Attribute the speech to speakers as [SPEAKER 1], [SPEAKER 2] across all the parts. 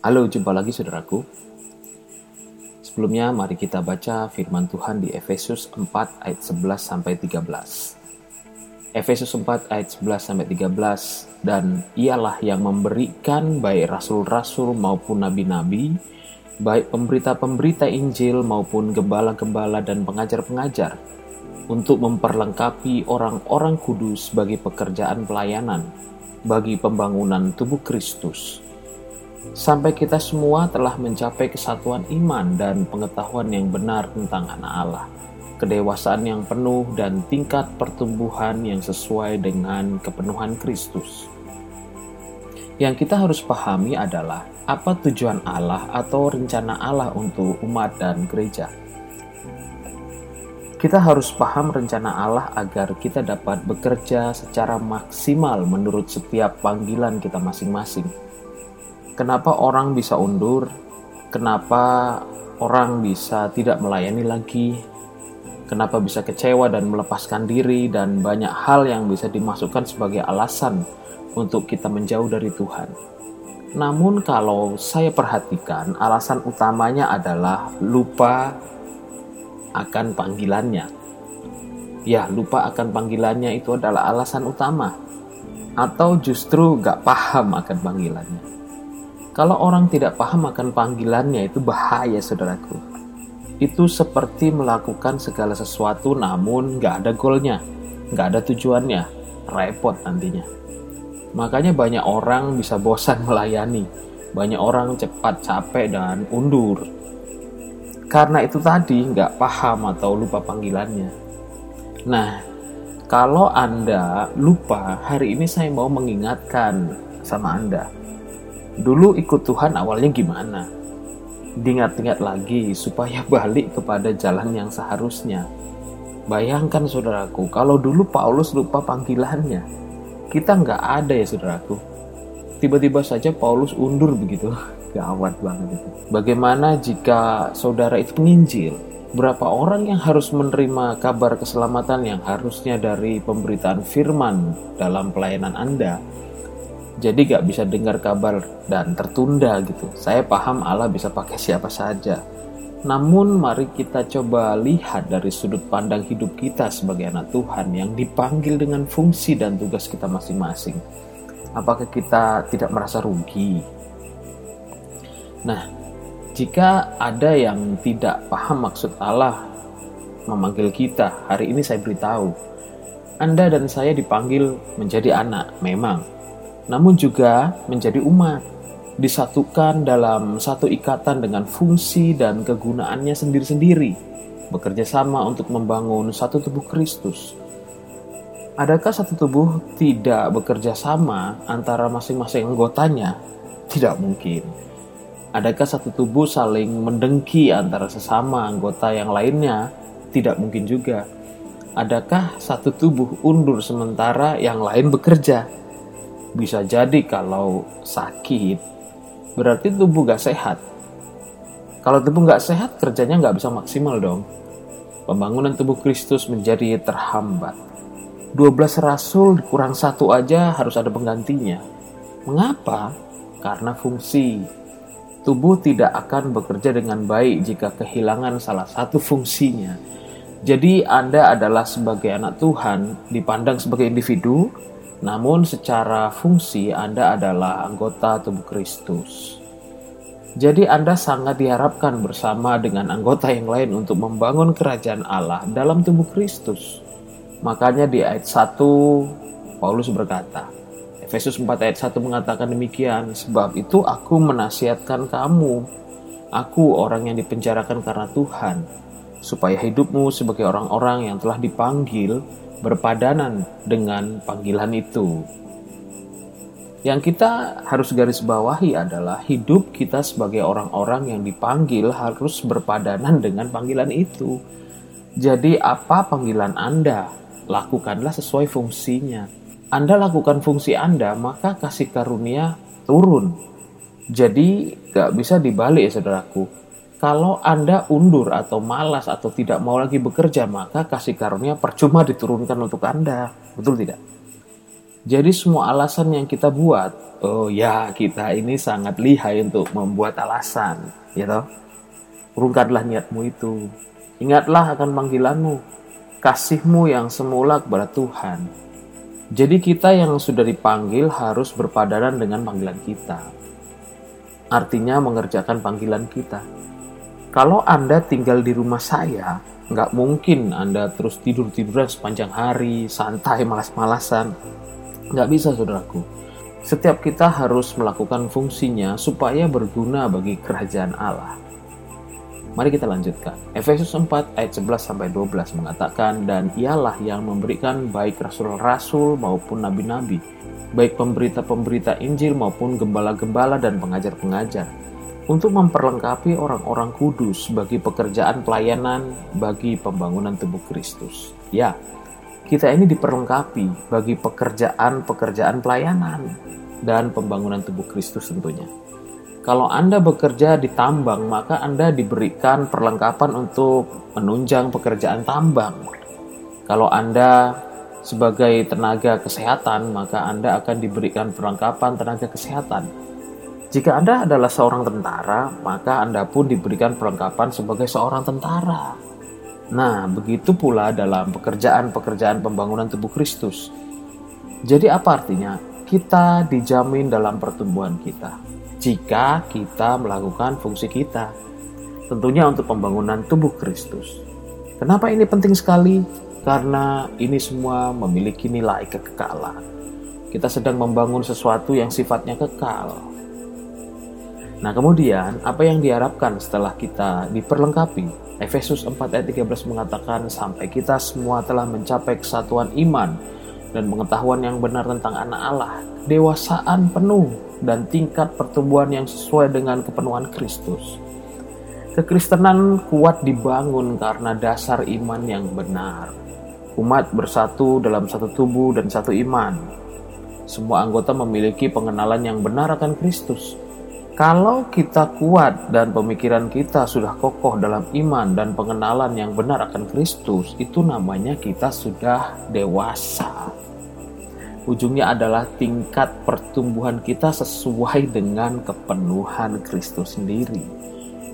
[SPEAKER 1] Halo, jumpa lagi saudaraku. Sebelumnya mari kita baca firman Tuhan di Efesus 4 ayat 11 sampai 13. Efesus 4 ayat 11 sampai 13 dan ialah yang memberikan baik rasul-rasul maupun nabi-nabi, baik pemberita-pemberita Injil maupun gembala-gembala dan pengajar-pengajar untuk memperlengkapi orang-orang kudus bagi pekerjaan pelayanan bagi pembangunan tubuh Kristus sampai kita semua telah mencapai kesatuan iman dan pengetahuan yang benar tentang anak Allah, kedewasaan yang penuh dan tingkat pertumbuhan yang sesuai dengan kepenuhan Kristus. Yang kita harus pahami adalah apa tujuan Allah atau rencana Allah untuk umat dan gereja. Kita harus paham rencana Allah agar kita dapat bekerja secara maksimal menurut setiap panggilan kita masing-masing Kenapa orang bisa undur? Kenapa orang bisa tidak melayani lagi? Kenapa bisa kecewa dan melepaskan diri dan banyak hal yang bisa dimasukkan sebagai alasan untuk kita menjauh dari Tuhan. Namun kalau saya perhatikan alasan utamanya adalah lupa akan panggilannya. Ya, lupa akan panggilannya itu adalah alasan utama. Atau justru gak paham akan panggilannya. Kalau orang tidak paham akan panggilannya itu bahaya saudaraku. Itu seperti melakukan segala sesuatu namun nggak ada goalnya, nggak ada tujuannya, repot nantinya. Makanya banyak orang bisa bosan melayani, banyak orang cepat capek dan undur. Karena itu tadi nggak paham atau lupa panggilannya. Nah, kalau Anda lupa, hari ini saya mau mengingatkan sama Anda Dulu ikut Tuhan awalnya gimana? Diingat-ingat lagi supaya balik kepada jalan yang seharusnya. Bayangkan saudaraku, kalau dulu Paulus lupa panggilannya, kita nggak ada ya saudaraku. Tiba-tiba saja Paulus undur begitu. Gawat banget itu. Bagaimana jika saudara itu penginjil? Berapa orang yang harus menerima kabar keselamatan yang harusnya dari pemberitaan firman dalam pelayanan Anda jadi gak bisa dengar kabar dan tertunda gitu. Saya paham Allah bisa pakai siapa saja. Namun mari kita coba lihat dari sudut pandang hidup kita sebagai anak Tuhan yang dipanggil dengan fungsi dan tugas kita masing-masing. Apakah kita tidak merasa rugi? Nah, jika ada yang tidak paham maksud Allah memanggil kita, hari ini saya beritahu. Anda dan saya dipanggil menjadi anak, memang namun juga menjadi umat, disatukan dalam satu ikatan dengan fungsi dan kegunaannya sendiri-sendiri, bekerja sama untuk membangun satu tubuh Kristus. Adakah satu tubuh tidak bekerja sama antara masing-masing anggotanya? Tidak mungkin. Adakah satu tubuh saling mendengki antara sesama anggota yang lainnya? Tidak mungkin juga. Adakah satu tubuh undur sementara yang lain bekerja? Bisa jadi kalau sakit, berarti tubuh gak sehat. Kalau tubuh gak sehat, kerjanya gak bisa maksimal dong. Pembangunan tubuh Kristus menjadi terhambat. 12 rasul kurang satu aja harus ada penggantinya. Mengapa? Karena fungsi. Tubuh tidak akan bekerja dengan baik jika kehilangan salah satu fungsinya. Jadi Anda adalah sebagai anak Tuhan dipandang sebagai individu, namun secara fungsi Anda adalah anggota tubuh Kristus. Jadi Anda sangat diharapkan bersama dengan anggota yang lain untuk membangun kerajaan Allah dalam tubuh Kristus. Makanya di ayat 1 Paulus berkata, Efesus 4 ayat 1 mengatakan demikian, sebab itu aku menasihatkan kamu, aku orang yang dipenjarakan karena Tuhan, supaya hidupmu sebagai orang-orang yang telah dipanggil berpadanan dengan panggilan itu. Yang kita harus garis bawahi adalah hidup kita sebagai orang-orang yang dipanggil harus berpadanan dengan panggilan itu. Jadi, apa panggilan Anda? Lakukanlah sesuai fungsinya. Anda lakukan fungsi Anda, maka kasih karunia turun. Jadi, gak bisa dibalik, ya, saudaraku kalau Anda undur atau malas atau tidak mau lagi bekerja, maka kasih karunia percuma diturunkan untuk Anda. Betul tidak? Jadi semua alasan yang kita buat, oh ya kita ini sangat lihai untuk membuat alasan, ya toh. Urungkanlah niatmu itu. Ingatlah akan panggilanmu, kasihmu yang semula kepada Tuhan. Jadi kita yang sudah dipanggil harus berpadanan dengan panggilan kita. Artinya mengerjakan panggilan kita. Kalau Anda tinggal di rumah saya, nggak mungkin Anda terus tidur-tiduran sepanjang hari, santai, malas-malasan Nggak bisa, saudaraku. Setiap kita harus melakukan fungsinya supaya berguna bagi kerajaan Allah. Mari kita lanjutkan. Efesus 4 ayat 11 sampai 12 mengatakan dan ialah yang memberikan baik rasul-rasul maupun nabi-nabi, baik pemberita-pemberita Injil maupun gembala-gembala dan pengajar-pengajar untuk memperlengkapi orang-orang kudus bagi pekerjaan pelayanan bagi pembangunan tubuh Kristus. Ya, kita ini diperlengkapi bagi pekerjaan-pekerjaan pelayanan dan pembangunan tubuh Kristus tentunya. Kalau Anda bekerja di tambang, maka Anda diberikan perlengkapan untuk menunjang pekerjaan tambang. Kalau Anda sebagai tenaga kesehatan, maka Anda akan diberikan perlengkapan tenaga kesehatan. Jika Anda adalah seorang tentara, maka Anda pun diberikan perlengkapan sebagai seorang tentara. Nah, begitu pula dalam pekerjaan-pekerjaan pembangunan tubuh Kristus. Jadi apa artinya? Kita dijamin dalam pertumbuhan kita jika kita melakukan fungsi kita. Tentunya untuk pembangunan tubuh Kristus. Kenapa ini penting sekali? Karena ini semua memiliki nilai kekekalan. Kita sedang membangun sesuatu yang sifatnya kekal. Nah, kemudian apa yang diharapkan setelah kita diperlengkapi Efesus 4 ayat 13 mengatakan sampai kita semua telah mencapai kesatuan iman dan pengetahuan yang benar tentang anak Allah, dewasaan penuh dan tingkat pertumbuhan yang sesuai dengan kepenuhan Kristus. Kekristenan kuat dibangun karena dasar iman yang benar. Umat bersatu dalam satu tubuh dan satu iman. Semua anggota memiliki pengenalan yang benar akan Kristus kalau kita kuat dan pemikiran kita sudah kokoh dalam iman dan pengenalan yang benar akan Kristus, itu namanya kita sudah dewasa. Ujungnya adalah tingkat pertumbuhan kita sesuai dengan kepenuhan Kristus sendiri.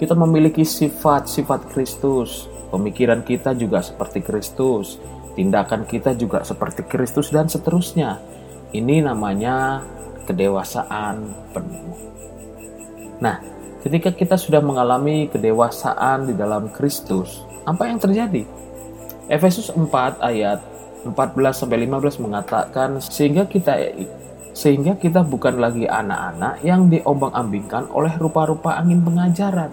[SPEAKER 1] Kita memiliki sifat-sifat Kristus, pemikiran kita juga seperti Kristus, tindakan kita juga seperti Kristus, dan seterusnya. Ini namanya kedewasaan penuh. Nah, ketika kita sudah mengalami kedewasaan di dalam Kristus, apa yang terjadi? Efesus 4 ayat 14 sampai 15 mengatakan sehingga kita sehingga kita bukan lagi anak-anak yang diombang-ambingkan oleh rupa-rupa angin pengajaran,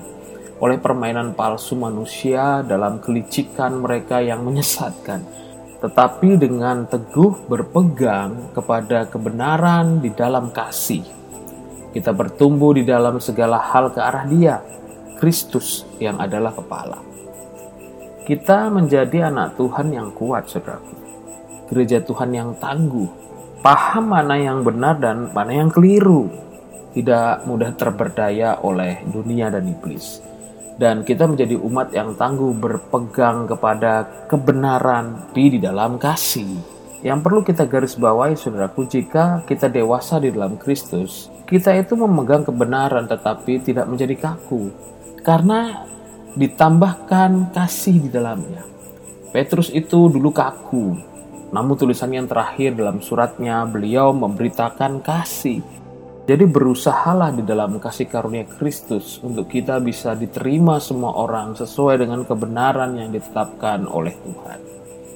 [SPEAKER 1] oleh permainan palsu manusia dalam kelicikan mereka yang menyesatkan, tetapi dengan teguh berpegang kepada kebenaran di dalam kasih kita bertumbuh di dalam segala hal ke arah Dia, Kristus yang adalah kepala. Kita menjadi anak Tuhan yang kuat, saudaraku. Gereja Tuhan yang tangguh, paham mana yang benar dan mana yang keliru, tidak mudah terberdaya oleh dunia dan iblis. Dan kita menjadi umat yang tangguh berpegang kepada kebenaran di dalam kasih yang perlu kita garis bawahi saudaraku jika kita dewasa di dalam Kristus, kita itu memegang kebenaran tetapi tidak menjadi kaku karena ditambahkan kasih di dalamnya. Petrus itu dulu kaku, namun tulisan yang terakhir dalam suratnya beliau memberitakan kasih. Jadi berusahalah di dalam kasih karunia Kristus untuk kita bisa diterima semua orang sesuai dengan kebenaran yang ditetapkan oleh Tuhan.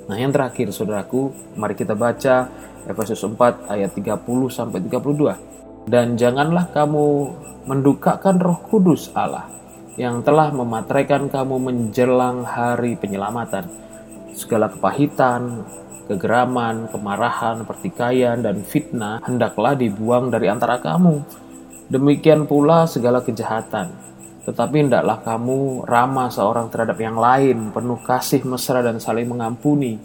[SPEAKER 1] Nah, yang terakhir Saudaraku, mari kita baca Efesus 4 ayat 30 sampai 32. Dan janganlah kamu mendukakan Roh Kudus Allah yang telah memateraikan kamu menjelang hari penyelamatan. Segala kepahitan, kegeraman, kemarahan, pertikaian, dan fitnah hendaklah dibuang dari antara kamu. Demikian pula segala kejahatan tetapi hendaklah kamu ramah seorang terhadap yang lain, penuh kasih mesra dan saling mengampuni,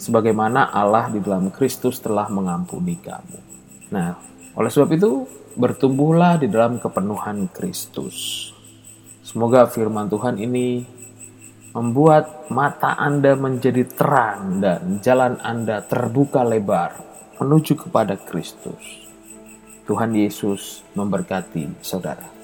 [SPEAKER 1] sebagaimana Allah di dalam Kristus telah mengampuni kamu. Nah, oleh sebab itu, bertumbuhlah di dalam kepenuhan Kristus. Semoga firman Tuhan ini membuat mata Anda menjadi terang dan jalan Anda terbuka lebar menuju kepada Kristus. Tuhan Yesus memberkati saudara.